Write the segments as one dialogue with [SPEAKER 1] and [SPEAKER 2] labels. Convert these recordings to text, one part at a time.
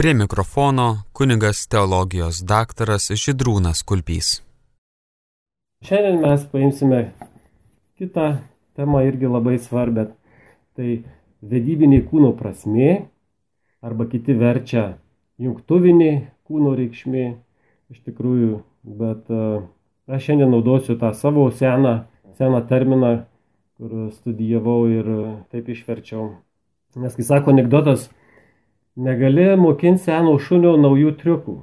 [SPEAKER 1] Prie mikrofono kunigas teologijos daktaras Židrūnas Kulpys.
[SPEAKER 2] Šiandien mes paimsime kitą temą irgi labai svarbę. Tai vedybiniai kūno prasmė arba kiti verčia jungtuvinė kūno reikšmė iš tikrųjų, bet uh, aš šiandien naudosiu tą savo seną, seną terminą, kur studijavau ir taip išverčiau. Nes, kai sako anegdotas, negali mokinti seno šunio naujų triukų.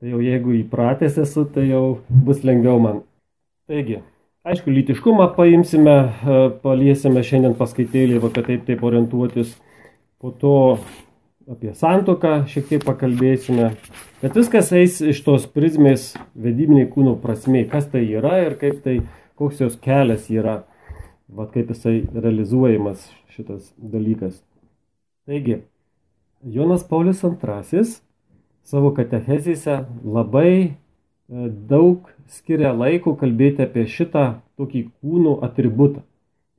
[SPEAKER 2] Tai jau jeigu įpratęs esu, tai jau bus lengviau man. Taigi, aišku, lytiškumą paimsime, paliesime šiandien paskaitėlį, kad taip taip orientuotis. Po to apie santoką šiek tiek pakalbėsime. Bet viskas eis iš tos prizmės vedybiniai kūno prasme, kas tai yra ir kaip tai, koks jos kelias yra, va kaip jisai realizuojamas šitas dalykas. Taigi, Jonas Paulius II savo katechezėse labai e, daug skiria laiko kalbėti apie šitą tokį kūno atributą.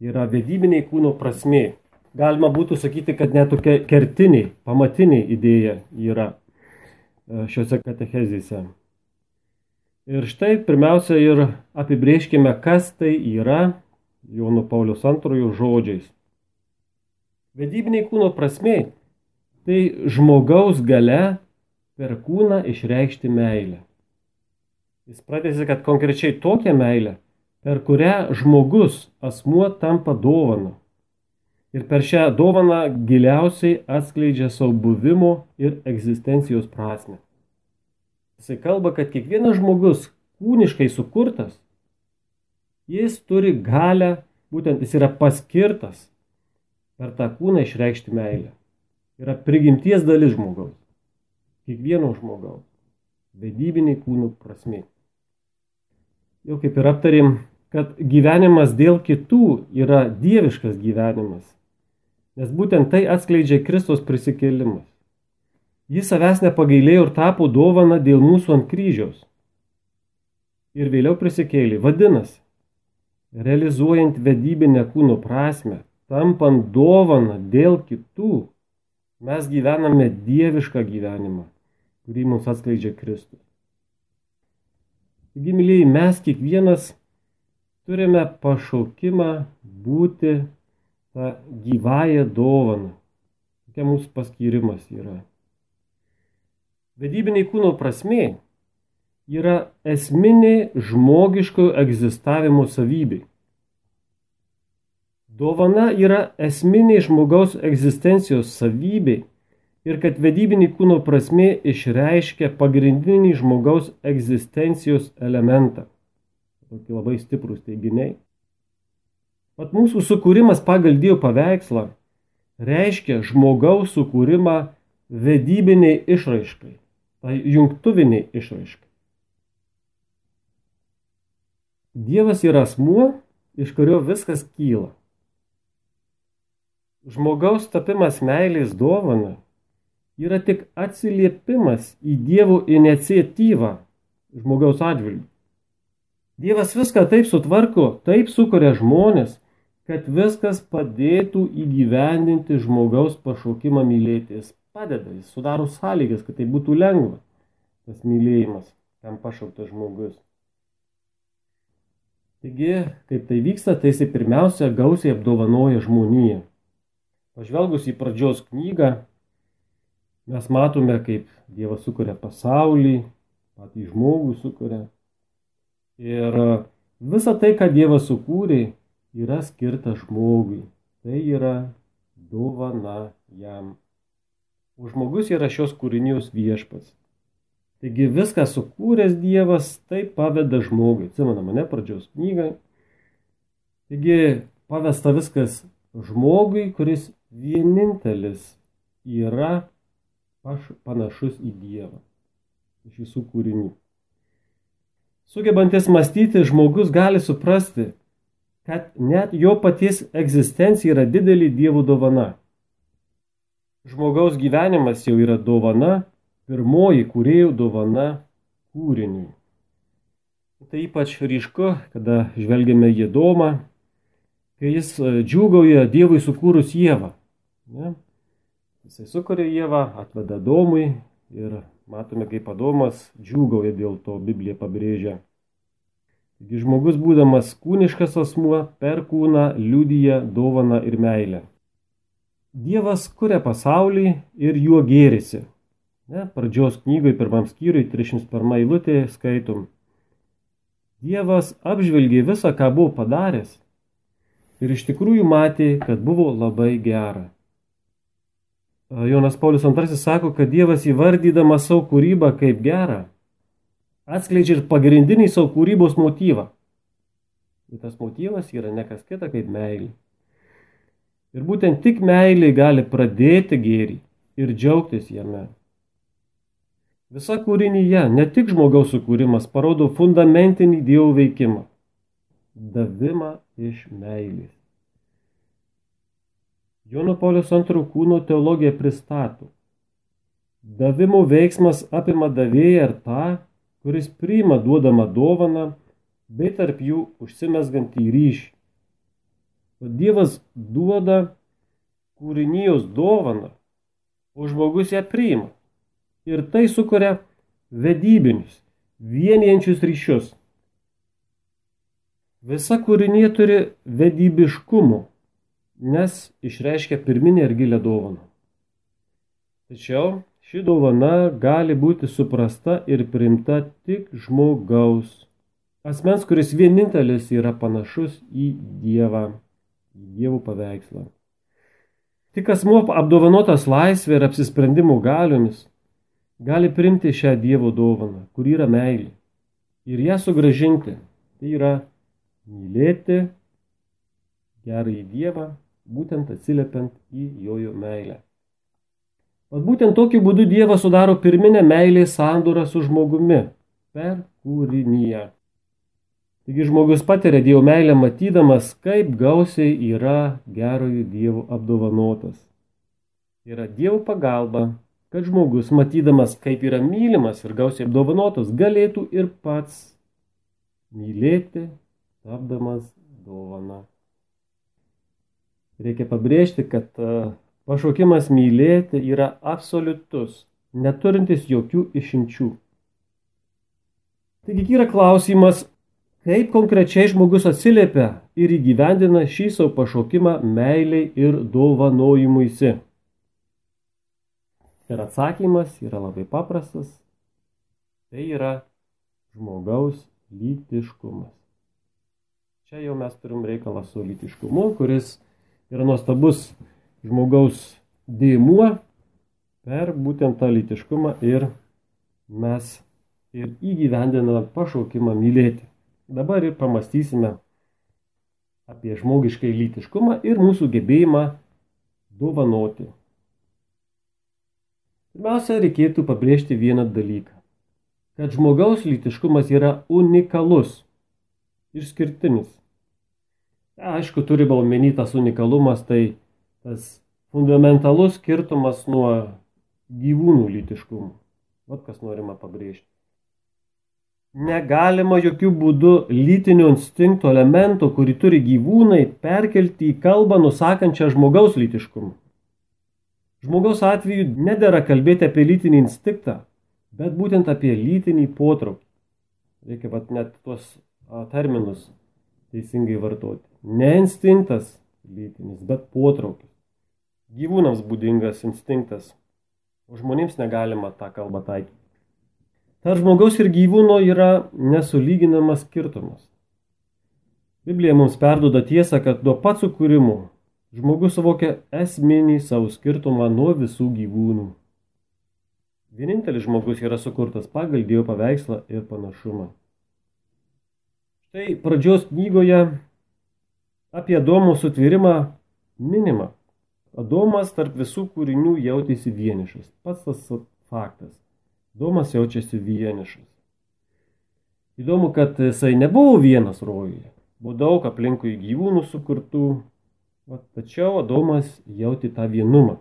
[SPEAKER 2] Yra vedybiniai kūno prasmė galima būtų sakyti, kad net tokia kertinė, pamatinė idėja yra e, šiuose katechezėse. Ir štai pirmiausia ir apibrieškime, kas tai yra Jono Paulius II žodžiais. Vedybiniai kūno prasme - tai žmogaus gale per kūną išreikšti meilę. Jis pratėsi, kad konkrečiai tokią meilę, per kurią žmogus, asmuo tampa dovana ir per šią dovaną giliausiai atskleidžia savo buvimo ir egzistencijos prasme. Jisai kalba, kad kiekvienas žmogus kūniškai sukurtas, jis turi galę, būtent jis yra paskirtas per tą kūną išreikšti meilę. Yra prigimties dalis žmogaus. Kiekvieno žmogaus. Vedybiniai kūnų prasme. Jau kaip ir aptarėm, kad gyvenimas dėl kitų yra dieviškas gyvenimas. Nes būtent tai atskleidžia Kristos prisikėlimas. Jis savęs nepagailėjo ir tapo dovana dėl mūsų ant kryžiaus. Ir vėliau prisikėlė. Vadinasi, realizuojant vedybinę kūno prasme, tampant dovana dėl kitų, mes gyvename dievišką gyvenimą, kurį mums atskleidžia Kristus. Taigi, mylėjai, mes kiekvienas turime pašaukimą būti tą gyvąją dovaną. Tokia mūsų paskirimas yra. Vedybiniai kūno prasme yra esminė žmogiško egzistavimo savybė. Dovana yra esminė žmogaus egzistencijos savybė ir kad vedybinį kūno prasme išreiškia pagrindinį žmogaus egzistencijos elementą. Tokie labai stiprus teiginiai. Mat mūsų sukūrimas pagal Dievo paveikslą reiškia žmogaus sukūrimą vedybiniai išraiškai, tai jungtuviniai išraiškai. Dievas yra asmuo, iš kurio viskas kyla. Žmogaus tapimas meilės dovana yra tik atsiliepimas į Dievo iniciatyvą žmogaus atžvilgiu. Dievas viską taip sutvarko, taip sukuria žmonės, kad viskas padėtų įgyvendinti žmogaus pašaukimą mylėti. Jis padeda, jis sudaro sąlygas, kad tai būtų lengva, tas mylėjimas, kam pašauktas žmogus. Taigi, kaip tai vyksta, tai jisai pirmiausia gausiai apdovanoja žmoniją. Pažvelgus į pradžios knygą, mes matome, kaip Dievas sukuria pasaulį, patį žmogų sukuria. Ir visa tai, ką Dievas sukūrė, yra skirta žmogui. Tai yra dovana jam. O žmogus yra šios kūrinijos viešpats. Taigi viską sukūręs Dievas taip paveda žmogui. Atsimena mane pradžios knygą. Taigi pavesta viskas žmogui, kuris vienintelis yra panašus į Dievą. Iš visų kūrinių. Sugebantis mąstyti, žmogus gali suprasti, kad net jo paties egzistencija yra didelė dievų dovana. Žmogaus gyvenimas jau yra dovana, pirmoji kūrėjų dovana kūriniui. Tai ypač ryšku, kada žvelgiame į Domą, kai jis e, džiūgauja Dievui sukūrus Jėvą. Ne? Jisai sukuria Jėvą, atveda Domui ir matome, kaip Adomas džiūgauja dėl to, Biblija pabrėžia. Taigi žmogus būdamas kūniškas asmuo per kūną liudyja dovaną ir meilę. Dievas kuria pasaulį ir juo gėrisi. Ne, pradžios knygoje pirmam skyriui 301 eilutė skaitom. Dievas apžvelgė visą, ką buvo padaręs ir iš tikrųjų matė, kad buvo labai gera. Jonas Paulius II sako, kad Dievas įvardydamas savo kūrybą kaip gerą, atskleidžia ir pagrindinį savo kūrybos motyvą. Ir tas motyvas yra nekas kita kaip meilė. Ir būtent tik meilė gali pradėti gėrį ir džiaugtis jame. Visa kūrinyje, ne tik žmogaus sukūrimas, parodo fundamentinį Dievo veikimą - davimą iš meilės. Jono Paulius II kūno teologija pristato. Davimo veiksmas apima davėją ir tą, kuris priima duodamą dovaną, bei tarp jų užsimesgantį ryšį. O Dievas duoda kūrinijos dovaną, o žmogus ją priima. Ir tai sukuria vedybinius, vienijančius ryšius. Visa kūrinė turi vedybiškumo nes išreiškia pirminę ir gilę dovaną. Tačiau ši dovana gali būti suprasta ir primta tik žmogaus, asmens, kuris vienintelis yra panašus į Dievą, į Dievų paveikslą. Tik asmuo apdovanotas laisvė ir apsisprendimo galiomis gali primti šią Dievo dovaną, kur yra meilė, ir ją sugražinti. Tai yra mylėti gerąjį Dievą būtent atsiliepiant į jojo meilę. Vat būtent tokiu būdu Dievas sudaro pirminę meilės sandūrą su žmogumi per kūrinyje. Taigi žmogus patiria Dievo meilę matydamas, kaip gausiai yra gerojo Dievo apdovanotas. Yra Dievo pagalba, kad žmogus matydamas, kaip yra mylimas ir gausiai apdovanotas, galėtų ir pats mylėti, tapdamas dovana. Reikia pabrėžti, kad e, pašaukimas mylėti yra absoliutus, neturintis jokių išimčių. Taigi yra klausimas, kaip konkrečiai žmogus atsiliepia ir įgyvendina šį savo pašaukimą meiliai ir dovanojimuisi. Ir atsakymas yra labai paprastas. Tai yra žmogaus lytiškumas. Čia jau mes turim reikalą su lytiškumu, kuris yra nuostabus žmogaus dėmuo per būtent tą lytiškumą ir mes ir įgyvendiname pašaukimą mylėti. Dabar ir pamastysime apie žmogiškai lytiškumą ir mūsų gebėjimą dovanoti. Pirmiausia, reikėtų pabrėžti vieną dalyką. Kad žmogaus lytiškumas yra unikalus, išskirtinis. Aišku, turi balmenį tas unikalumas, tai tas fundamentalus skirtumas nuo gyvūnų lytiškumų. Vat kas norima pabrėžti. Negalima jokių būdų lytinio instinkto elemento, kurį turi gyvūnai, perkelti į kalbą nusakančią žmogaus lytiškumą. Žmogaus atveju nedėra kalbėti apie lytinį instinktą, bet būtent apie lytinį potraukį. Reikia vat net tuos terminus teisingai vartoti. Ne instinktas lytinis, bet potraukis. Gyvūnams būdingas instinktas, o žmonėms negalima tą kalbą taikyti. Tarp žmogaus ir gyvūno yra nesulyginamas skirtumas. Biblija mums perduoda tiesą, kad nuo pat sukūrimo žmogus suvokia esminį savo skirtumą nuo visų gyvūnų. Vienintelis žmogus yra sukurtas pagal Dievo paveikslą ir panašumą. Štai pradžios knygoje apie Adomo sutvirimą minima. Adomas tarp visų kūrinių jautėsi vienišas. Pats tas faktas. Adomas jaučiasi vienišas. Įdomu, kad jisai nebuvo vienas rojuje. Buvo daug aplinkui gyvūnų sukurtų. Va, tačiau Adomas jauti tą vienumą.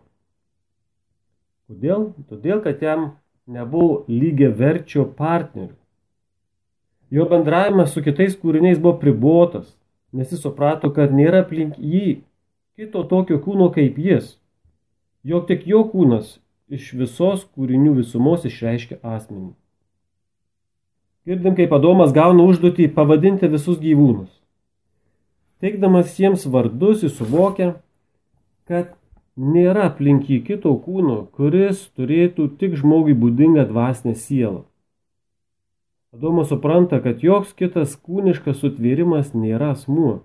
[SPEAKER 2] Kodėl? Todėl, kad jam nebuvo lygiai verčio partnerių. Jo bendravimas su kitais kūriniais buvo pribuotas, nes jis suprato, kad nėra aplink jį kito tokio kūno kaip jis. jog tik jo kūnas iš visos kūrinių visumos išreiškia asmenį. Girdim, kaip Adomas gauna užduotį pavadinti visus gyvūnus. Teikdamas jiems vardus, jis suvokia, kad nėra aplink jį kito kūno, kuris turėtų tik žmogui būdingą dvasinę sielą. Adomas supranta, kad joks kitas kūniškas sutvėrimas nėra asmuo.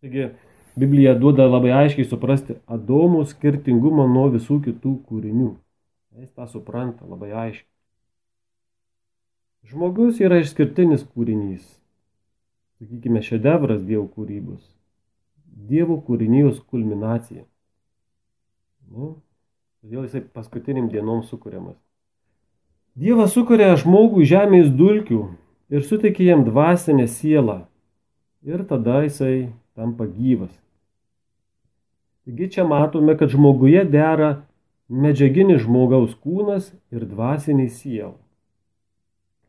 [SPEAKER 2] Taigi, Biblija duoda labai aiškiai suprasti Adomo skirtingumą nuo visų kitų kūrinių. Jis tą supranta labai aiškiai. Žmogus yra išskirtinis kūrinys. Sakykime, šedevras Dievo kūrybos. Dievo kūrinijos kulminacija. Nu, todėl jisai paskutiniam dienom sukūriamas. Dievas sukuria žmogų žemės dulkių ir suteikia jam dvasinę sielą. Ir tada jisai tampa gyvas. Taigi čia matome, kad žmoguje dera medžiaginis žmogaus kūnas ir dvasiniai siela.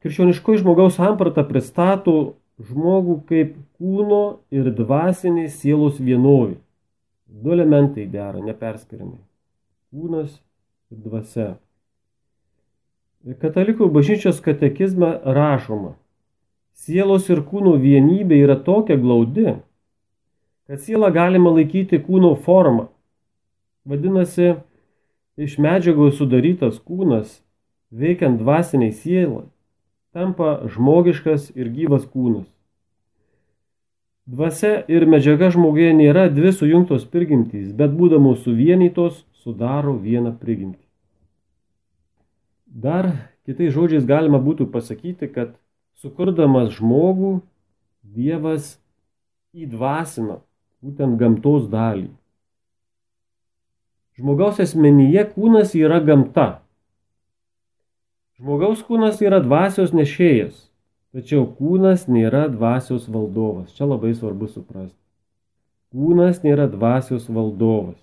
[SPEAKER 2] Krikščioniškoji žmogaus samprata pristato žmogų kaip kūno ir dvasinės sielos vienovį. Du elementai dera neperskirimai - kūnas ir dvasia. Katalikų bažnyčios katekizme rašoma, sielos ir kūno vienybė yra tokia glaudi, kad sielą galima laikyti kūno formą. Vadinasi, iš medžiagos sudarytas kūnas, veikiant dvasiniai sielai, tampa žmogiškas ir gyvas kūnas. Dvasia ir medžiaga žmoguje nėra dvi sujungtos prigimtys, bet būdamos suvienytos sudaro vieną prigimtį. Dar kitais žodžiais galima būtų pasakyti, kad sukurdamas žmogų, Dievas įdvasina būtent gamtos dalį. Žmogaus asmenyje kūnas yra gamta, Žmogaus kūnas yra dvasios nešėjas, tačiau kūnas nėra dvasios valdovas. Čia labai svarbu suprasti. Kūnas nėra dvasios valdovas.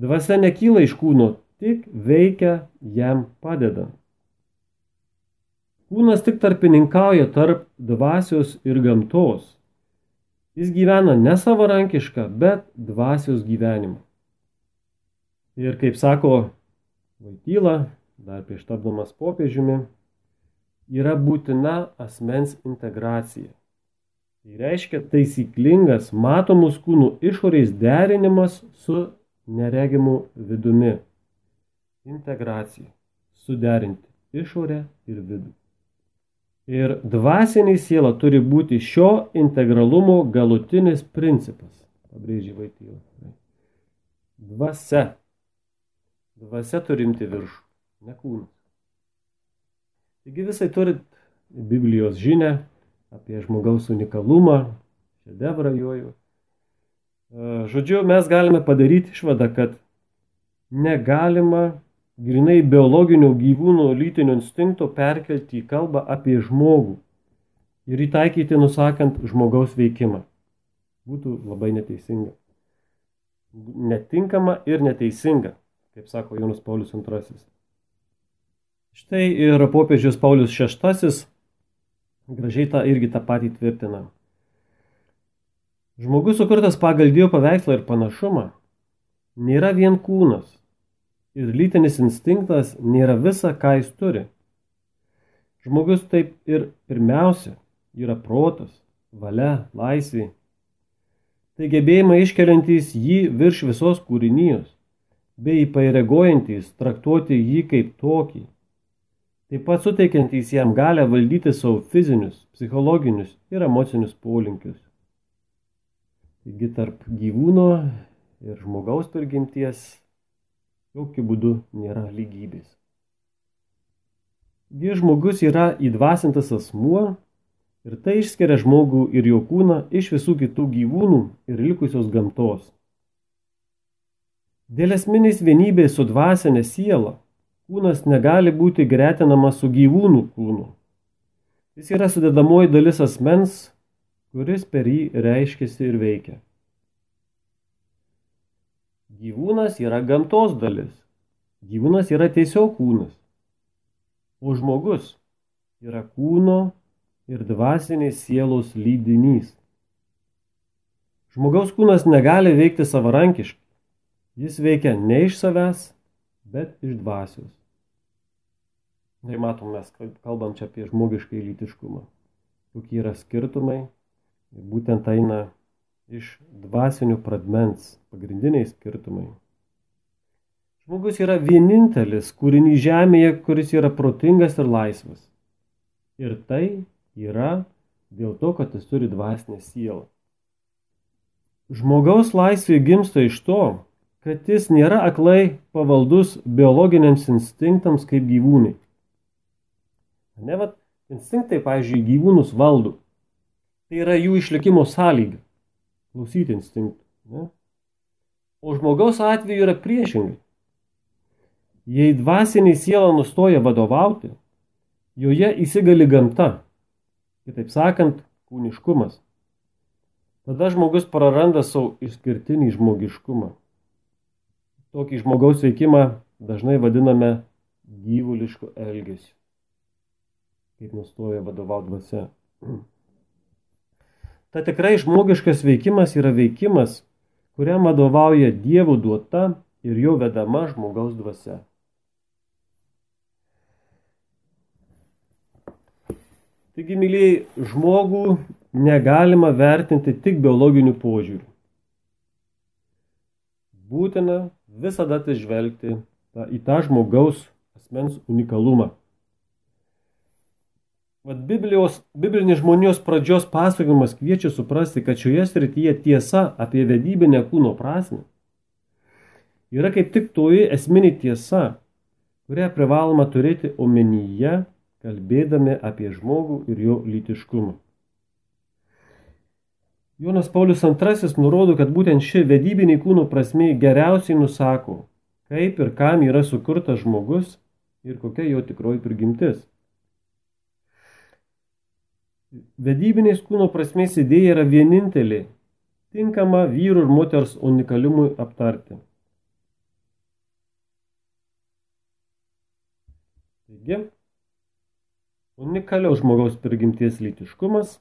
[SPEAKER 2] Dvasia nekyla iš kūno, tik veikia jam padedant. Kūnas tik tarpininkauja tarp dvasios ir gamtos. Jis gyvena ne savarankišką, bet dvasios gyvenimą. Ir kaip sako Vaityla, dar prieš tapdamas popiežiumi, yra būtina asmens integracija. Tai reiškia taisyklingas matomus kūnų išorės derinimas su neregimu vidumi. Integracija. Suderinti išorę ir vidų. Ir dvasinė siela turi būti šio integralumo galutinis principas, pabrėžė Vaityla. Dvasia. Dvasia turimti viršų ne kūnas. Taigi visai turit Biblijos žinę apie žmogaus unikalumą, šedevrą jojų. E, žodžiu, mes galime padaryti išvadą, kad negalima grinai biologinio gyvūno lytinio instinkto perkelti į kalbą apie žmogų ir įtaikyti nusakant žmogaus veikimą. Būtų labai neteisinga. Netinkama ir neteisinga, kaip sako Jonas Paulius II. Štai ir popiežius Paulius VI gražiai tą irgi tą patį tvirtina. Žmogus sukurtas pagal Dievo paveikslą ir panašumą nėra vien kūnas ir lytinis instinktas nėra visa, ką jis turi. Žmogus taip ir pirmiausia yra protas, valia, laisvė. Tai gebėjimai iškeliantys jį virš visos kūrinijos, bei įpareigojantis traktuoti jį kaip tokį taip pat suteikiantys jam galę valdyti savo fizinius, psichologinius ir emocinius polinkius. Taigi tarp gyvūno ir žmogaus prigimties jokių būdų nėra lygybės. Gi žmogus yra įdvasintas asmuo ir tai išskiria žmogų ir jo kūną iš visų kitų gyvūnų ir likusios gamtos. Dėl esminės vienybės su dvasinė siela Kūnas negali būti gretinamas su gyvūnų kūnu. Jis yra sudedamoji dalis asmens, kuris per jį reiškiasi ir veikia. Gyvūnas yra gamtos dalis. Gyvūnas yra tiesiog kūnas. O žmogus yra kūno ir dvasinės sielos lydinys. Žmogaus kūnas negali veikti savarankiškai. Jis veikia ne iš savęs, bet iš dvasios. Tai matom, mes kalbam čia apie žmogiškai lytiškumą. Kokie yra skirtumai. Ir būtent eina iš dvasinių pradmens pagrindiniai skirtumai. Žmogus yra vienintelis kūrinys žemėje, kuris yra protingas ir laisvas. Ir tai yra dėl to, kad jis turi dvasinę sielą. Žmogaus laisvė gimsta iš to, kad jis nėra aklai pavaldus biologiniams instinktams kaip gyvūnai. Ne, vat, instinktai, pavyzdžiui, gyvūnus valdo. Tai yra jų išlikimo sąlyga. Klausyti instinktų. Ne? O žmogaus atveju yra priešingai. Jei dvasiniai siela nustoja vadovauti, joje įsigali gamta. Kitaip sakant, kūniškumas. Tada žmogus praranda savo išskirtinį žmogiškumą. Tokį žmogaus veikimą dažnai vadiname gyvulišku elgesiu kaip nustoja vadovauti dvasia. Ta tikrai žmogiškas veikimas yra veikimas, kuriam vadovauja Dievo duota ir jo vedama žmogaus dvasia. Taigi, mylėjai, žmogų negalima vertinti tik biologiniu požiūriu. Būtina visada atsižvelgti į tą žmogaus asmens unikalumą. Vat Biblijos, biblinis žmonijos pradžios pasakojimas kviečia suprasti, kad šioje srityje tiesa apie vedybinę kūno prasme yra kaip tik toji esminė tiesa, kurią privaloma turėti omenyje, kalbėdami apie žmogų ir jo lytiškumą. Jonas Paulius II nurodo, kad būtent ši vedybinė kūno prasme geriausiai nusako, kaip ir kam yra sukurtas žmogus ir kokia jo tikroji prigimtis. Vedybinės kūno prasmės idėja yra vienintelė, tinkama vyrų ir moters unikaliumui aptarti. Taigi, unikaliaus žmogaus prigimties lytiškumas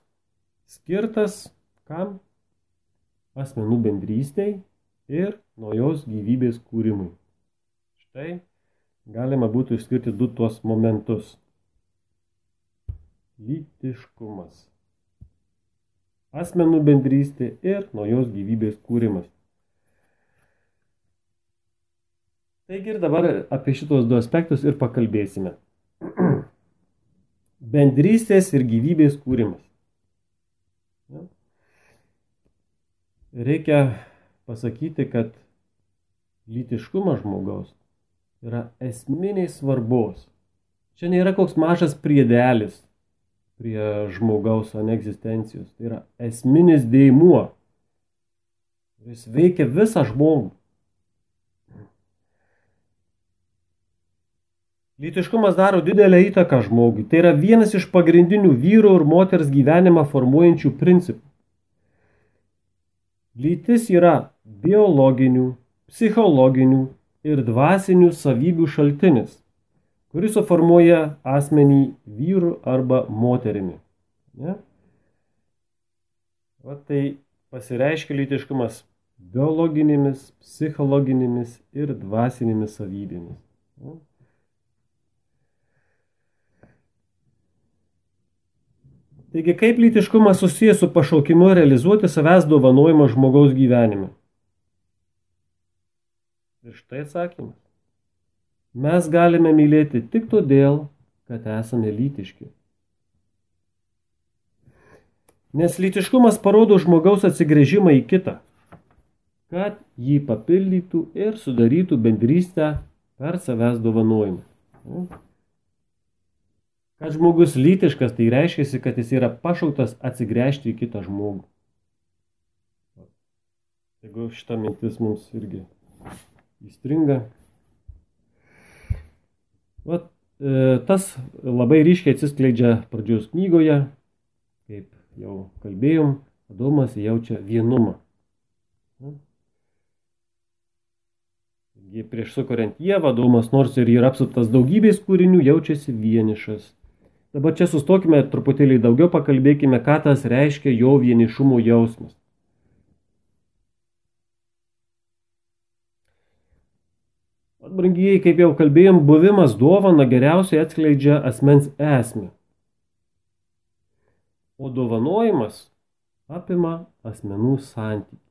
[SPEAKER 2] skirtas kam? Asmenų bendrystei ir naujos gyvybės kūrimui. Štai galima būtų išskirti du tuos momentus lytiškumas asmenų bendrystė ir naujos gyvybės kūrimas. Taigi ir dabar apie šitos du aspektus ir pakalbėsime. Bendrystės ir gyvybės kūrimas. Reikia pasakyti, kad lytiškumas žmogaus yra esminiai svarbos. Čia nėra koks mažas priedelis, prie žmogaus ane egzistencijos. Tai yra esminis dėimuo. Jis veikia visą žmogų. Lytiškumas daro didelę įtaką žmogui. Tai yra vienas iš pagrindinių vyro ir moters gyvenimą formuojančių principų. Lytis yra biologinių, psichologinių ir dvasinių savybių šaltinis kuris suformuoja asmenį vyru arba moterimi. Ne? O tai pasireiškia lytiškumas biologinėmis, psichologinėmis ir dvasinėmis savybėmis. Ne? Taigi, kaip lytiškumas susijęs su pašaukimu realizuoti savęs dovanojimą žmogaus gyvenime? Ir štai atsakymas. Mes galime mylėti tik todėl, kad esame lytiški. Nes lytiškumas parodo žmogaus atsigrėžimą į kitą, kad jį papildytų ir sudarytų bendrystę per savęs dovanojimą. Kad žmogus lytiškas, tai reiškia, kad jis yra pašauktas atsigręžti į kitą žmogų. Jeigu šita mintis mums irgi įstringa, Vat, e, tas labai ryškiai atsiskleidžia pradžios knygoje, kaip jau kalbėjom, Adomas jaučia vienumą. Taigi prieš sukuriant Jėvą, Adomas nors ir yra apsuptas daugybės kūrinių, jaučiasi vienišas. Dabar čia sustokime truputėlį daugiau, pakalbėkime, ką tas reiškia jo vienišumo jausmas. Brangiai, kaip jau kalbėjom, buvimas dovana geriausiai atskleidžia asmens esmę. O dovanojimas apima asmenų santykių.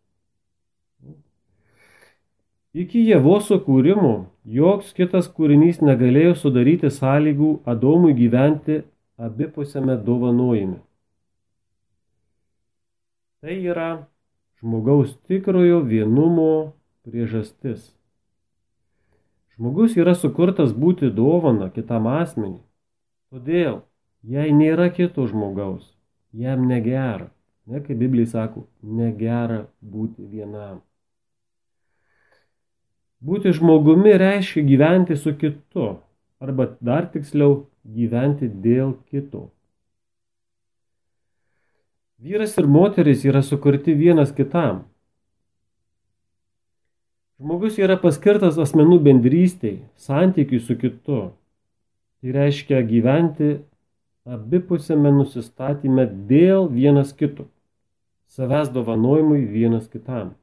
[SPEAKER 2] Iki Jėvos sukūrimo joks kitas kūrinys negalėjo sudaryti sąlygų Adomui gyventi abipusiame dovanojime. Tai yra žmogaus tikrojo vienumo priežastis. Žmogus yra sukurtas būti dovana kitam asmeniui. Todėl, jei nėra kito žmogaus, jam negera. Ne, kaip Biblija sako, negera būti vienam. Būti žmogumi reiškia gyventi su kitu, arba dar tiksliau gyventi dėl kito. Vyras ir moteris yra sukurti vienas kitam. Žmogus yra paskirtas asmenų bendrystėj, santykiui su kitu. Tai reiškia gyventi abipusėme nusistatyme dėl vienas kito, savęs dovanojimui vienas kitam.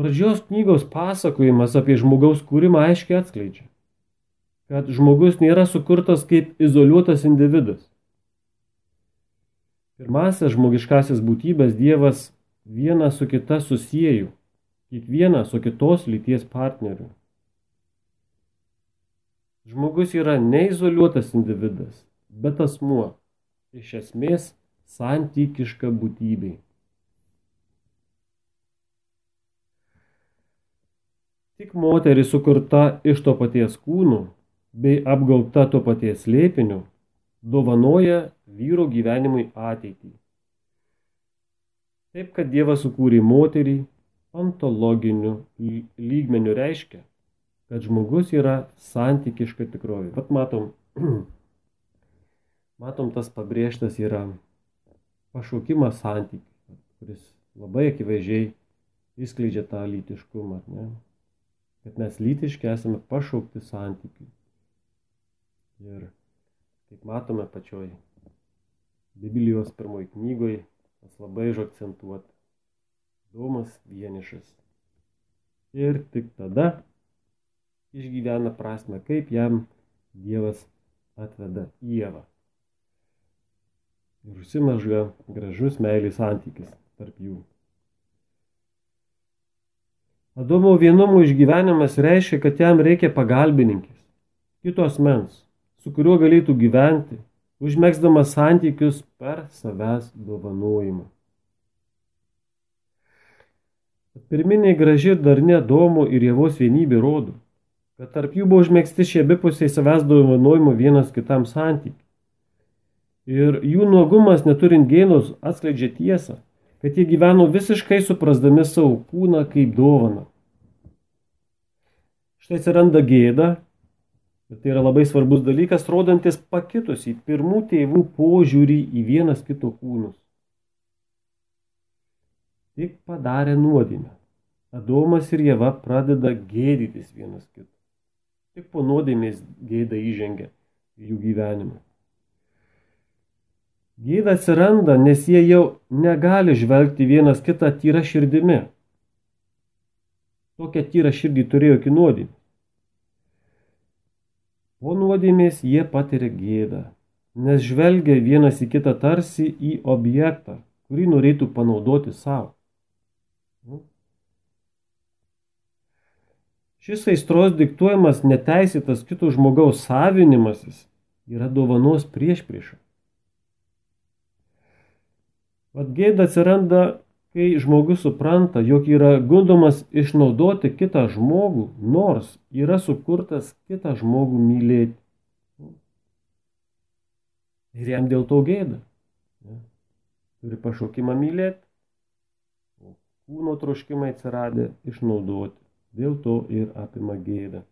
[SPEAKER 2] Pradžios knygos pasakojimas apie žmogaus kūrimą aiškiai atskleidžia, kad žmogus nėra sukurtas kaip izoliuotas individas. Pirmasis žmogiškasis būtybės Dievas vieną su kita susijęjų, kiekvieną su kitos lyties partneriu. Žmogus yra neizoliuotas individas, bet asmuo, iš esmės santykiška būtybė. Tik moteris sukurta iš to paties kūnų bei apgaubta to paties lėpiniu dovanoja vyro gyvenimui ateitį. Taip, kad Dievas sukūrė moterį ontologiniu lygmeniu reiškia, kad žmogus yra santykiška tikrovė. Vat matom, matom tas pabrėžtas yra pašaukimas santykių, kuris labai akivaizdžiai įskleidžia tą lytiškumą. Ne? kad mes lytiški esame pašaukti santykiui. Ir kaip matome pačioj Biblijos pirmoji knygoje, tas labai žakcentuota. Domas vienišas. Ir tik tada išgyvena prasme, kaip jam Dievas atveda Dievą. Ir užsimažga gražus meilės santykis tarp jų. Adomo vienumo išgyvenimas reiškia, kad jam reikia pagalbininkės, kitos mens, su kuriuo galėtų gyventi, užmėgsdamas santykius per savęs dovanojimą. Pirminiai graži ir darni Adomo ir Jėvos vienybė rodo, kad tarp jų buvo užmėgsti šie abipusiai savęs dovanojimo vienas kitam santykiai. Ir jų nuogumas neturint gėnos atskleidžia tiesą, kad jie gyveno visiškai suprasdami savo kūną kaip dovaną. Štai atsiranda gėda, ir tai yra labai svarbus dalykas, rodantis pakitusi pirmų tėvų požiūrį į vienas kito kūnus. Tik padarė nuodėmę. Adomas ir Jėva pradeda gėdytis vienas kito. Tik po nuodėmės gėda įžengia į jų gyvenimą. Gėda atsiranda, nes jie jau negali žvelgti vienas kitą tyra širdimi. Tokią tyrą širdį turėjo iki nuodėmės. Po nuodėmės jie patiria gėdą, nes žvelgia vienas į kitą tarsi į objektą, kurį norėtų panaudoti savo. Šis aistros diktuojamas neteisėtas kito žmogaus savinimasis yra dovanos prieš priešą. Vat gėda atsiranda, kai žmogus supranta, jog yra gundomas išnaudoti kitą žmogų, nors yra sukurtas kitą žmogų mylėti. Ir jam dėl to gėda. Turi pašaukimą mylėti, o kūno troškimai atsiradė išnaudoti. Dėl to ir apima gėdą.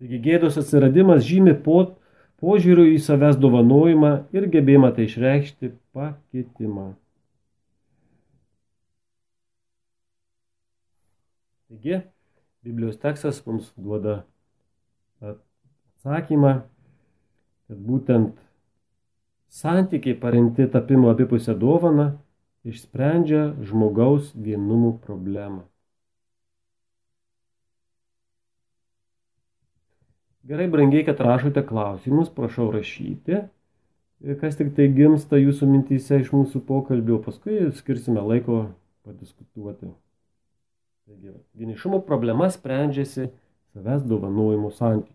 [SPEAKER 2] Taigi gėdos atsiradimas žymi pot požiūriu į savęs dovanojimą ir gebėjimą tai išreikšti pakitimą. Taigi, Biblijos tekstas mums duoda atsakymą, kad būtent santykiai paremti tapimo abipusę dovaną išsprendžia žmogaus vienumų problemą. Gerai, brangiai, kad rašote klausimus, prašau rašyti. Kas tik tai gimsta jūsų mintyse iš mūsų pokalbio, paskui skirsime laiko padiskutuoti. Taigi, vienišumo problema sprendžiasi savęs dovanojimo santykiu.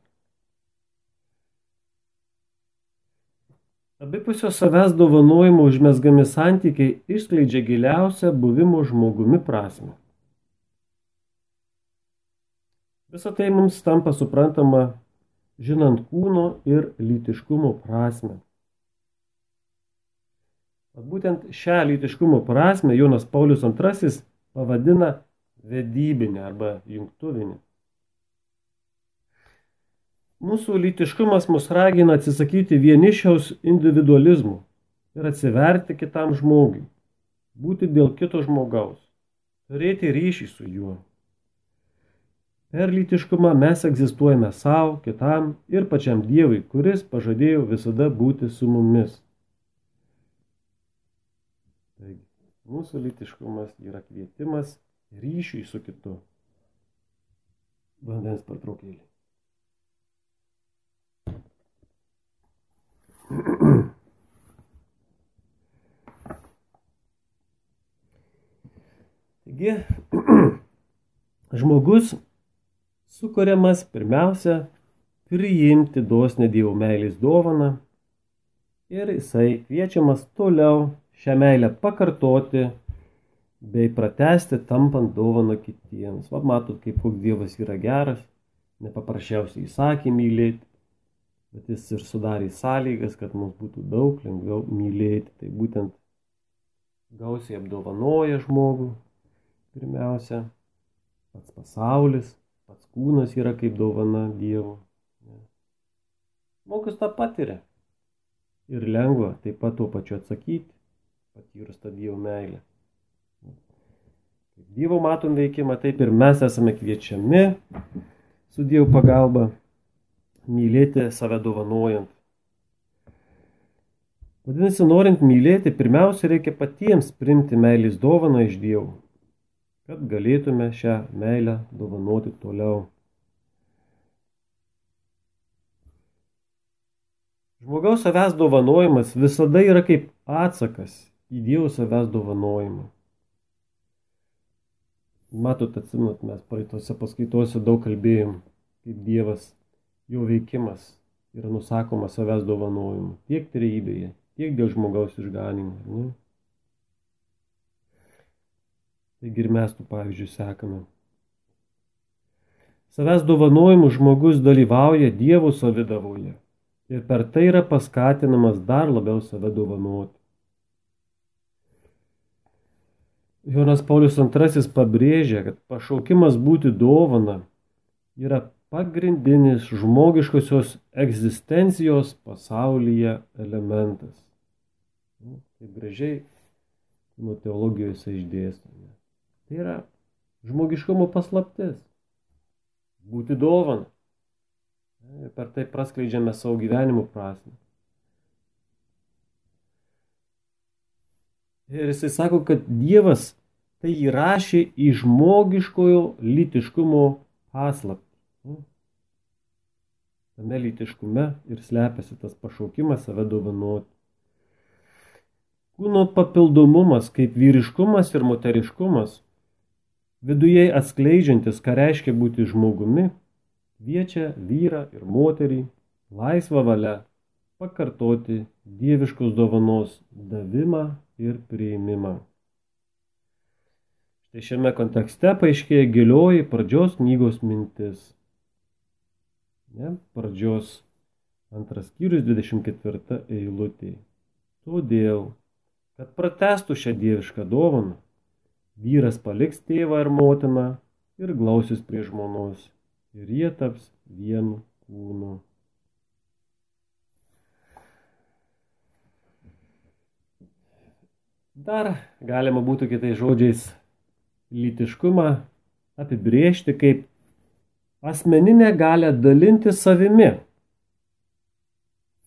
[SPEAKER 2] Abipusio savęs dovanojimo užmesgami santykiai išskleidžia giliausią buvimo žmogumi prasme. Visą tai mums tampa suprantama žinant kūno ir lytiškumo prasme. Būtent šią lytiškumo prasme Jonas Paulius II pavadina vedybinė arba jungtuvinė. Mūsų lytiškumas mus ragina atsisakyti vienišiaus individualizmų ir atsiverti kitam žmogui, būti dėl kito žmogaus, turėti ryšį su juo. Per lytiškumą mes egzistuojame savo, kitam ir pačiam Dievui, kuris pažadėjo visada būti su mumis. Taigi, mūsų lytiškumas yra kvietimas ryšiui su kitu. Vandens pertraukėlį. Taigi, žmogus sukuriamas pirmiausia priimti dosnę Dievo meilės dovaną ir jisai kviečiamas toliau šią meilę pakartoti bei pratesti tampant dovaną kitiems. Va matot, kaip koks Dievas yra geras, nepaprasčiausiai įsakė mylėti, bet jis ir sudarė sąlygas, kad mums būtų daug lengviau mylėti. Tai būtent gausiai apdovanoja žmogų pirmiausia, pats pasaulis, Pats kūnas yra kaip dovana Dievo. Žmogus tą patiria. Ir lengva taip pat tuo pačiu atsakyti, patyrus tą Dievo meilę. Kaip Dievo matom veikimą, taip ir mes esame kviečiami su Dievo pagalba mylėti save dovanojant. Vadinasi, norint mylėti, pirmiausia reikia patiems primti meilės dovaną iš Dievo kad galėtume šią meilę dovanoti toliau. Žmogaus savęs dovanojimas visada yra kaip atsakas į Dievo savęs dovanojimą. Matot, atsimot, mes praeitose paskaitose daug kalbėjom, kaip Dievas, jo veikimas yra nusakomas savęs dovanojimu. Tiek trejybėje, tiek dėl žmogaus išganimo. Taigi ir mes tų pavyzdžių sekame. Savęs dovanojimu žmogus dalyvauja Dievo savidavoje ir per tai yra paskatinamas dar labiau save dovanoti. Jonas Paulius II pabrėžia, kad pašaukimas būti dovana yra pagrindinis žmogiškosios egzistencijos pasaulyje elementas. Nu, taip gražiai nuo teologijos išdėstome. Tai yra žmogiškumo paslaptis. Būti dovana. Per tai praskleidžiame savo gyvenimo prasme. Ir jisai sako, kad Dievas tai įrašė į žmogiškojo lytiškumo paslaptį. Tame lytiškume ir slepiasi tas pašaukimas save dovanoti. Kūno papildomumas kaip vyriškumas ir moteriškumas viduje atskleidžiantis, ką reiškia būti žmogumi, kviečia vyrą ir moterį laisvą valią pakartoti dieviškos dovanos davimą ir priimimą. Štai šiame kontekste paaiškėja gilioji pradžios knygos mintis. Ne, pradžios antras skyrius 24 eilutė. Todėl, kad pratestų šią dievišką dovaną, Vyras paliks tėvą ir motiną ir glausis prie žmonos, ir jie taps vienu kūnu. Dar galima būtų kitais žodžiais lytiškumą apibriežti kaip asmeninę galę dalinti savimi.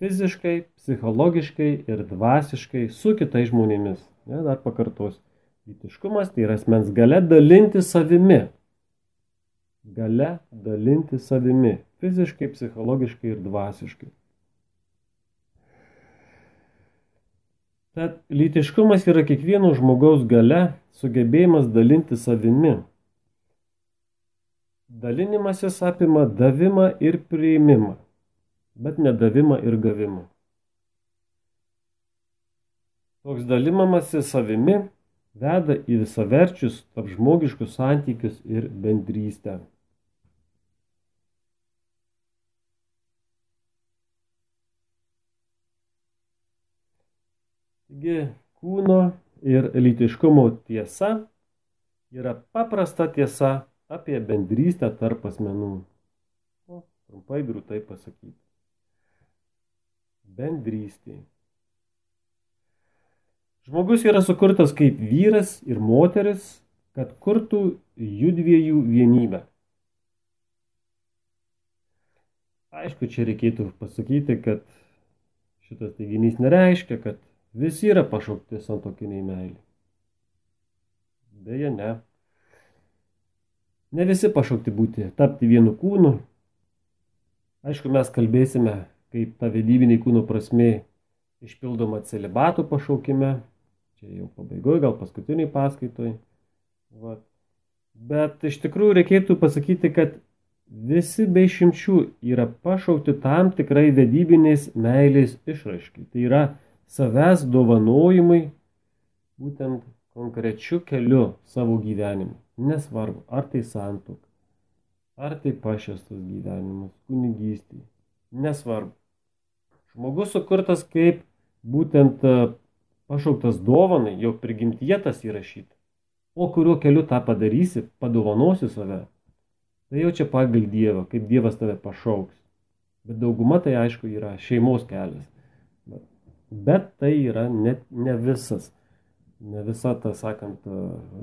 [SPEAKER 2] Fiziškai, psichologiškai ir dvasiškai su kitais žmonėmis. Ne, dar pakartosiu. Lytiškumas tai yra asmens gale dalinti savimi. gale dalinti savimi - fiziškai, psichologiškai ir dvasiškai. Tad lytiškumas yra kiekvieno žmogaus gale sugebėjimas dalinti savimi. Dalinimasis apima davimą ir priimimą, bet nedavimą ir gavimą. Toks dalimamasis savimi veda į visaverčius tarp žmogiškus santykius ir bendrystę. Taigi kūno ir lytiškumo tiesa yra paprasta tiesa apie bendrystę tarp asmenų. O, trumpai grūtai pasakyti. Bendrystė. Žmogus yra sukurtas kaip vyras ir moteris, kad kurtų judviejų vienybę. Aišku, čia reikėtų pasakyti, kad šitas teiginys nereiškia, kad visi yra pašaukti santokiniai meilį. Deja, ne. Ne visi pašaukti būti, tapti vienu kūnu. Aišku, mes kalbėsime, kaip ta vedybiniai kūno prasme išpildoma celibato pašaukime, čia jau pabaigoje, gal paskutiniai paskaitoj. Va. Bet iš tikrųjų reikėtų pasakyti, kad visi be išimčių yra pašaukti tam tikrai vedybinės meilės išraiškai. Tai yra savęs dovanojimai būtent konkrečiu keliu savo gyvenimu. Nesvarbu, ar tai santuk, ar tai pašestas gyvenimas, kunigystė. Nesvarbu. Žmogus sukurtas kaip būtent pašauktas dovanai, jau prigimtyje tas įrašyta. O kuriuo keliu tą padarysi, padovanosi save, tai jau čia pagal Dievą, kaip Dievas tave pašauks. Bet dauguma tai aišku yra šeimos kelias. Bet, tai yra ne, ne visas, ne visa ta, sakant,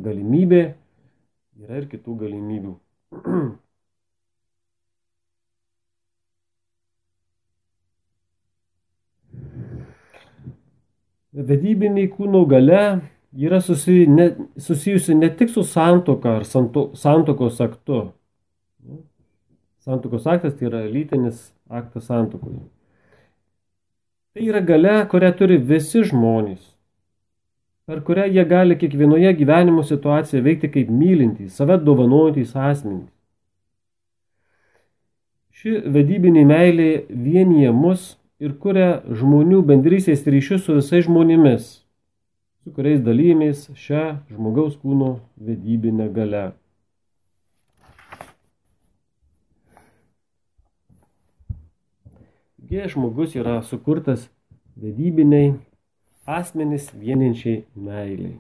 [SPEAKER 2] galimybė, yra ir kitų galimybių. vedybiniai kūno gale yra susi, ne, susijusi ne tik su santoka ar santo, santokos aktu. Santokos aktas tai yra lytinis aktas santokoje. Tai yra gale, kurią turi visi žmonės, per kurią jie gali kiekvienoje gyvenimo situacijoje veikti kaip mylintys, save dovanojantys asmenys. Ši vedybinė meilė vienyje mus ir kuria žmonių bendrysės ryšius su visais žmonėmis, su kuriais dalymės šią žmogaus kūno vedybinę galę. Taigi žmogus yra sukurtas vedybiniai asmenys vieninčiai meiliai.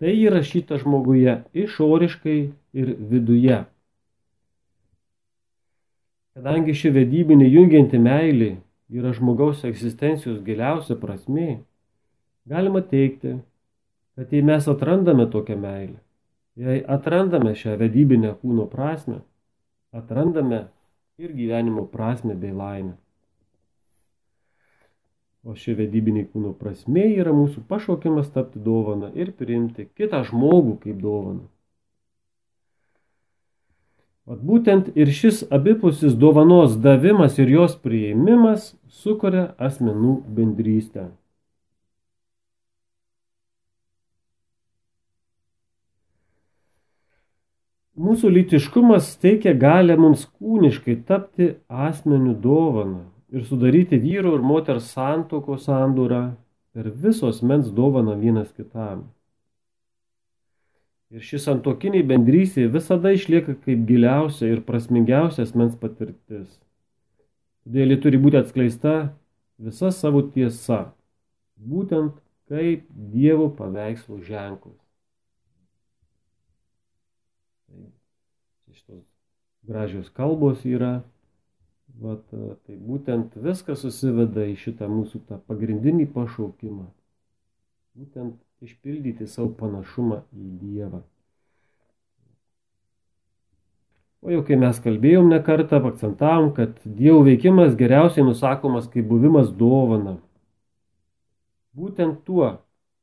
[SPEAKER 2] Tai įrašyta žmoguje išoriškai ir viduje. Kadangi ši vedybinė jungianti meilė yra žmogaus egzistencijos giliausia prasmė, galima teikti, kad jei mes atrandame tokią meilę, jei atrandame šią vedybinę kūno prasme, atrandame ir gyvenimo prasme bei laimę. O ši vedybinė kūno prasme yra mūsų pašaukimas tapti dovana ir priimti kitą žmogų kaip dovaną. Vat būtent ir šis abipusis dovanos davimas ir jos priėmimas sukuria asmenų bendrystę. Mūsų lytiškumas teikia galę mums kūniškai tapti asmenių dovaną ir sudaryti vyro ir moters santoko sandūrą per visos mens dovaną vienas kitam. Ir ši santokinė bendrystė visada išlieka kaip giliausia ir prasmingiausia asmens patirtis. Todėl ji turi būti atskleista visa savo tiesa, būtent kaip Dievo paveikslų ženklus. Šitos gražios kalbos yra, vat, tai būtent viskas susiveda į šitą mūsų tą pagrindinį pašaukimą. Būtent išpildyti savo panašumą į Dievą. O jau kai mes kalbėjom ne kartą, akcentavom, kad Dievo veikimas geriausiai nusakomas kaip buvimas dovana. Būtent tuo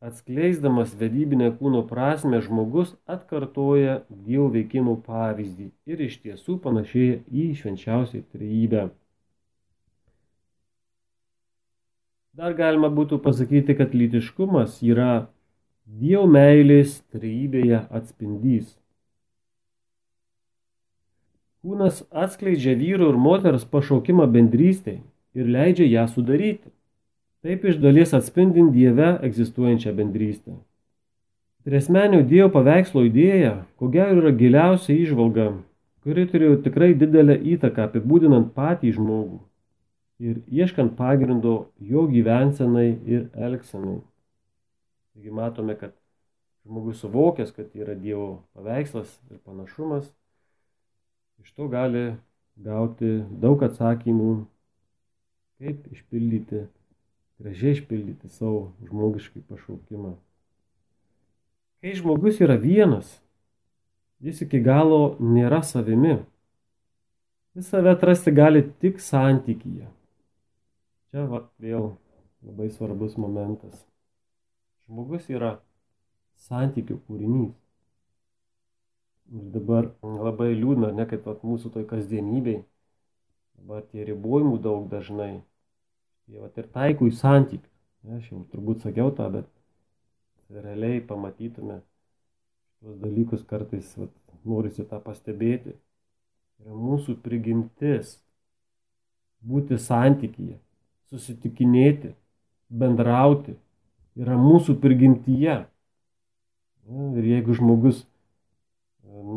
[SPEAKER 2] atskleisdamas vedybinę kūno prasme, žmogus atkartoja Dievo veikimo pavyzdį ir iš tiesų panašėja į švenčiausią trejybę. Dar galima būtų pasakyti, kad lytiškumas yra Dievo meilės trejybėje atspindys. Kūnas atskleidžia vyro ir moters pašaukimą bendrystėj ir leidžia ją sudaryti. Taip iš dalies atspindint Dieve egzistuojančią bendrystę. Tresmenio Dievo paveikslo idėja, ko gero yra giliausia išvalga, kuri turėjo tikrai didelę įtaką apibūdinant patį žmogų ir ieškant pagrindo jo gyvensenai ir elgsenai. Taigi matome, kad žmogus suvokęs, kad yra Dievo paveikslas ir panašumas, iš to gali gauti daug atsakymų, kaip išpildyti gražiai išpildyti savo žmogiškai pašaukimą. Kai žmogus yra vienas, jis iki galo nėra savimi. Jis save atrasti gali tik santykyje. Čia va, vėl labai svarbus momentas. Žmogus yra santykių kūrinys. Ir dabar labai liūdna, ne kaip mūsų toj kasdienybei. Dabar tie ribojimų daug dažnai Jie vat ir taikų į santykius. Aš jau turbūt sakiau tą, bet realiai pamatytume tuos dalykus kartais, vat, norisi tą pastebėti. Yra mūsų prigimtis būti santykyje, susitikinėti, bendrauti. Yra mūsų prigimtyje. Ir jeigu žmogus e,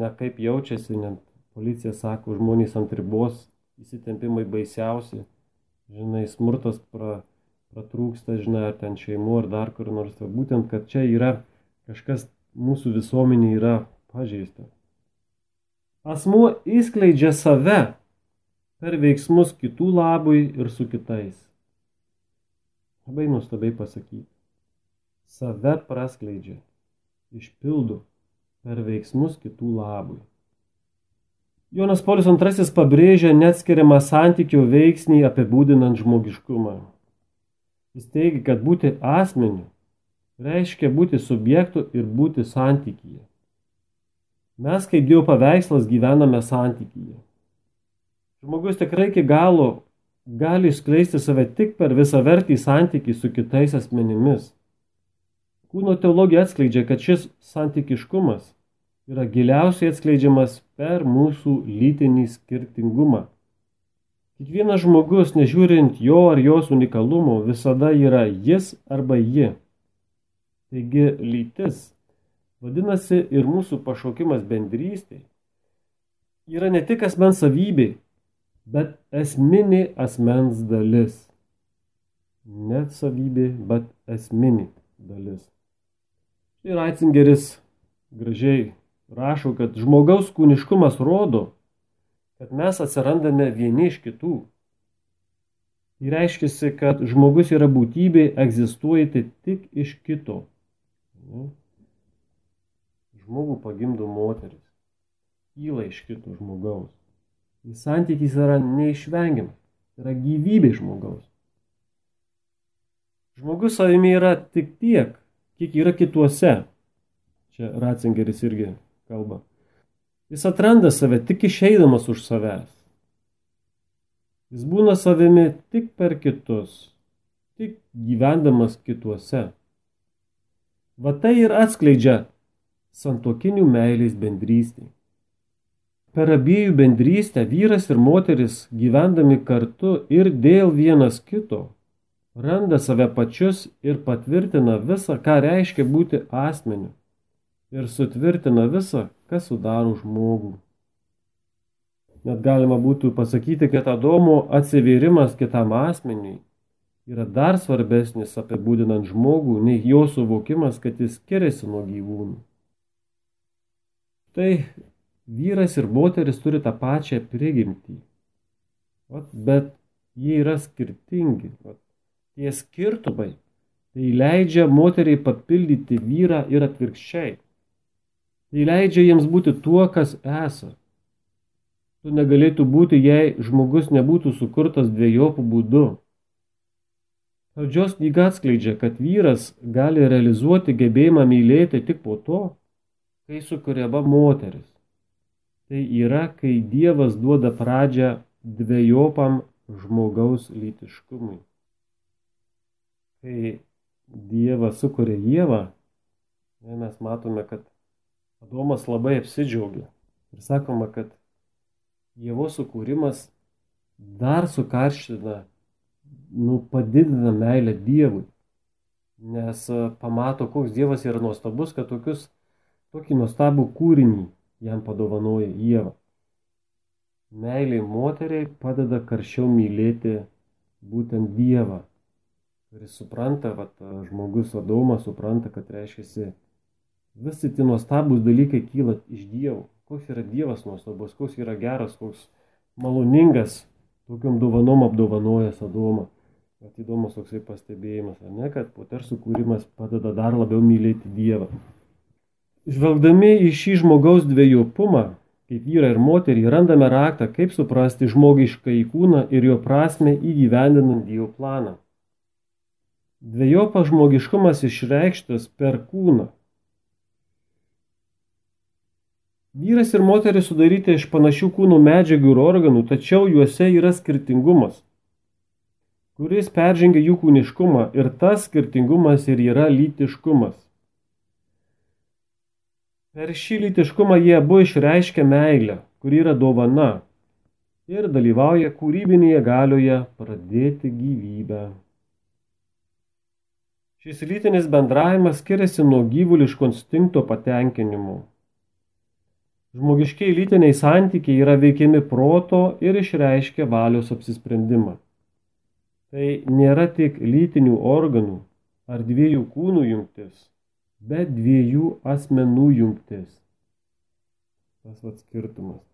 [SPEAKER 2] nekaip jaučiasi, net policija sako, žmonės ant ribos, įsitempimai baisiausi žinai, smurtas pra, pratrūksta, žinai, ar ten šeimų, ar dar kur nors. Būtent, kad čia yra kažkas mūsų visuomenė yra pažeista. Asmuo įskleidžia save per veiksmus kitų labui ir su kitais. Labai nuostabiai pasakyti. Save praskleidžia, išpildo per veiksmus kitų labui. Jonas Paulius II pabrėžia neatskiriamą santykio veiksnį apibūdinant žmogiškumą. Jis teigia, kad būti asmeniu reiškia būti subjektu ir būti santykyje. Mes kaip Dievo paveikslas gyvename santykyje. Žmogus tikrai iki galo gali išskleisti save tik per visą vertį santykį su kitais asmenimis. Kūno teologija atskleidžia, kad šis santykiškumas yra giliausiai atskleidžiamas per mūsų lytinį skirtingumą. Kiekvienas žmogus, nežiūrint jo ar jos unikalumo, visada yra jis arba ji. Taigi lytis, vadinasi ir mūsų pašaukimas bendrystėje, yra ne tik asmens savybė, bet esminė asmens dalis. Net savybė, bet esminė dalis. Ir Ratzingeris gražiai rašo, kad žmogaus kūniškumas rodo, kad mes atsirandame vieni iš kitų. Tai reiškia, kad žmogus yra būtybė egzistuojanti tik iš kito. Žmogų pagimdo moteris. Kyla iš kito žmogaus. Ir santykis yra neišvengiamas. Yra gyvybė žmogaus. Žmogus savimi yra tik tiek, kiek yra kituose. Čia Ratzingeris irgi kalba. Jis atranda save tik išeidamas už savęs. Jis būna savimi tik per kitus, tik gyvendamas kituose. Va tai ir atskleidžia santokinių meilės bendrystė. Per abiejų bendrystę vyras ir moteris gyvendami kartu ir dėl vienas kito randa save pačius ir patvirtina visą, ką reiškia būti asmeniu ir sutvirtina visą, kas sudaro žmogų. Net galima būtų pasakyti, kad Adomo atsivėrimas kitam asmeniui yra dar svarbesnis apibūdinant žmogų, nei jo suvokimas, kad jis skiriasi nuo gyvūnų. Tai vyras ir moteris turi tą pačią prigimtį, bet jie yra skirtingi. Tie skirtumai tai leidžia moteriai papildyti vyrą ir atvirkščiai. Tai leidžia jiems būti tuo, kas esa. Tu negalėtų būti, jei žmogus nebūtų sukurtas dviejopų būdu. Pradžios knyga atskleidžia, kad vyras gali realizuoti gebėjimą mylėti tik po to, kai sukuriama moteris. Tai yra, kai Dievas duoda pradžią dviejopam žmogaus lytiškumui. Kai Dievas sukuria Dievą, mes matome, kad Adomas labai apsidžiaugia. Ir sakoma, kad Dievo sukūrimas dar sukarština nu, padidina meilę Dievui. Nes e, pamato, koks Dievas yra nuostabus, kad tokius, tokį nuostabų kūrinį jam padovanoja Dievą. Meiliai moteriai padeda karščiau mylėti būtent Dievą. Kuris supranta, kad žmogus Adomas supranta, kad reiškia, visi tie nuostabus dalykai kyla iš Dievo. Koks yra Dievas nuostabus, koks yra geras, koks maloningas, tokiam dovanom apdovanojęs Adomą. Bet įdomus toksai pastebėjimas, ne, kad moters sukūrimas padeda dar labiau mylėti Dievą. Žvelgdami į šį žmogaus dviejopumą, kaip vyrą ir moterį, randame raktą, kaip suprasti žmogišką įkūną ir jo prasme įgyvendinant Dievo planą. Dviejopas žmogiškumas išreikštas per kūną. Vyras ir moteris sudaryti iš panašių kūnų medžiagų ir organų, tačiau juose yra skirtingumas kuris peržengia jų kūniškumą ir tas skirtingumas ir yra lytiškumas. Per šį lytiškumą jie abu išreiškia meilę, kuri yra dovana ir dalyvauja kūrybinėje galioje pradėti gyvybę. Šis lytinis bendravimas skiriasi nuo gyvuliško instinkto patenkinimo. Žmogiškiai lytiniai santykiai yra veikiami proto ir išreiškia valios apsisprendimą. Tai nėra tik lytinių organų ar dviejų kūnų jungtis, bet dviejų asmenų jungtis. Tas vad skirtumas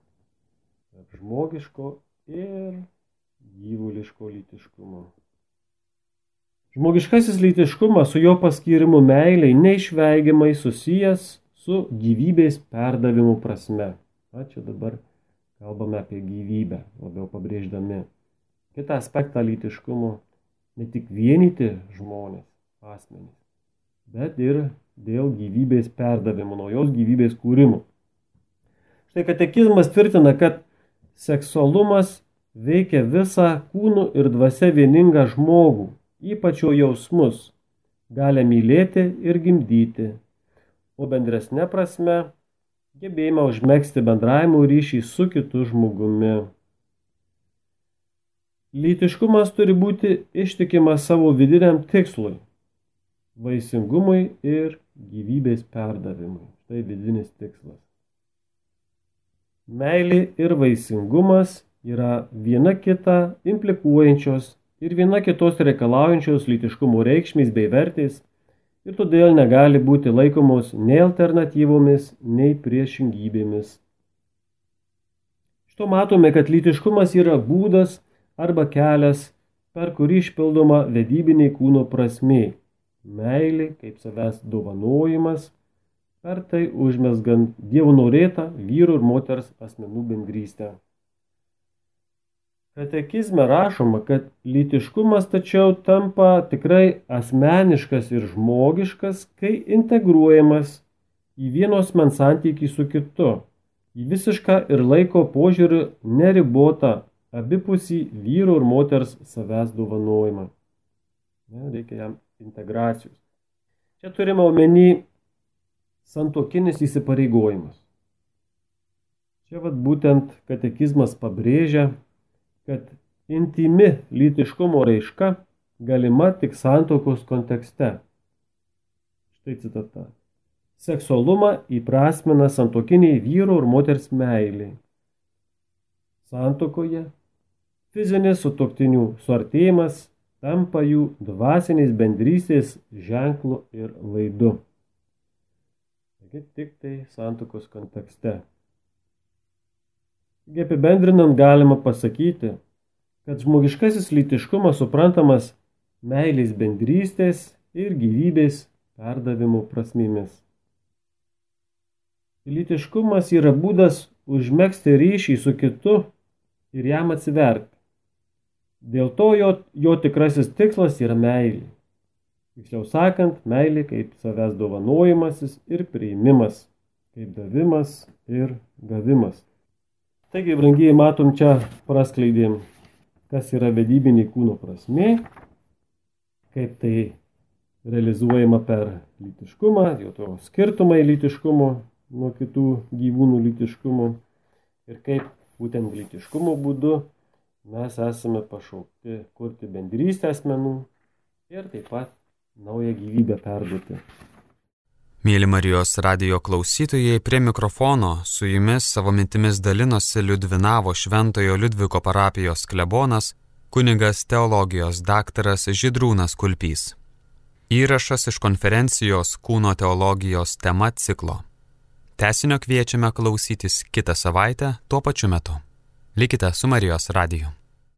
[SPEAKER 2] tarp žmogiško ir gyvuliško lytiškumo. Žmogiškasis lytiškumas su jo paskirimu meiliai neišveigiamai susijęs su gyvybės perdavimu prasme. Na, čia dabar kalbame apie gyvybę, labiau pabrėždami kitą aspektą lytiškumo ne tik vienyti žmonės, asmenys, bet ir dėl gyvybės perdavimo, naujos gyvybės kūrimo. Štai katekizmas tvirtina, kad seksualumas veikia visą kūnų ir dvasia vieningą žmogų, ypač jo jausmus, gali mylėti ir gimdyti, o bendresnė prasme gebėjimą užmėgsti bendravimo ryšį su kitu žmogumi. Lytiškumas turi būti ištikimas savo vidiniam tikslui - vaisingumui ir gyvybės perdavimui. Tai vidinis tikslas. Meilė ir vaisingumas yra viena kita implikuojančios ir viena kitos reikalaujančios lytiškumo reikšmės bei vertės ir todėl negali būti laikomos nei alternatyvomis, nei priešingybėmis. Šito matome, kad lytiškumas yra būdas arba kelias, per kurį išpildoma vedybiniai kūno prasmė - meilė kaip savęs dovanojimas, per tai užmesgant Dievo norėtą vyrų ir moters asmenų bendrystę. Katekizme rašoma, kad lytiškumas tačiau tampa tikrai asmeniškas ir žmogiškas, kai integruojamas į vienos men santykį su kitu, į visišką ir laiko požiūrį neribotą abipusį vyro ir moters savęs dovanojimą. Ne, reikia jam integracijos. Čia turime omeny santokinis įsipareigojimas. Čia vad būtent katekizmas pabrėžia, kad intimi lytiškumo raiška galima tik santokos kontekste. Štai citata. Seksualumą įprasmina santokiniai vyro ir moters meiliai. Santokoje Fizinis sutoktinių suartėjimas tampa jų dvasinės bendrystės ženklu ir vaidu. Taigi tik tai santokos kontekste. Taigi apibendrinant galima pasakyti, kad žmogiškasis lytiškumas suprantamas meilės bendrystės ir gyvybės perdavimo prasmėmis. Lytiškumas yra būdas užmėgsti ryšį su kitu ir jam atsiverti Dėl to jo, jo tikrasis tikslas yra meilė. Tiksliau sakant, meilė kaip savęs dovanojimasis ir priimimas, kaip davimas ir gavimas. Taigi, brangiai, matom čia praskleidėm, kas yra vedybinė kūno prasme, kaip tai realizuojama per lytiškumą, jo to skirtumai lytiškumo nuo kitų gyvūnų lytiškumo ir kaip būtent lytiškumo būdu mes esame pašaukti kurti bendrystę asmenų ir taip pat naują gyvybę perduoti.
[SPEAKER 1] Mėly Marijos radio klausytojai, prie mikrofono su jumis savo mintimis dalinosi Liudvinavo Šventojo Liudviko parapijos klebonas, kuningas teologijos daktaras Židrūnas Kulpys. Įrašas iš konferencijos Kūno teologijos tema ciklo. Tesinio kviečiame klausytis kitą savaitę tuo pačiu metu. Likite su Marijos radiju.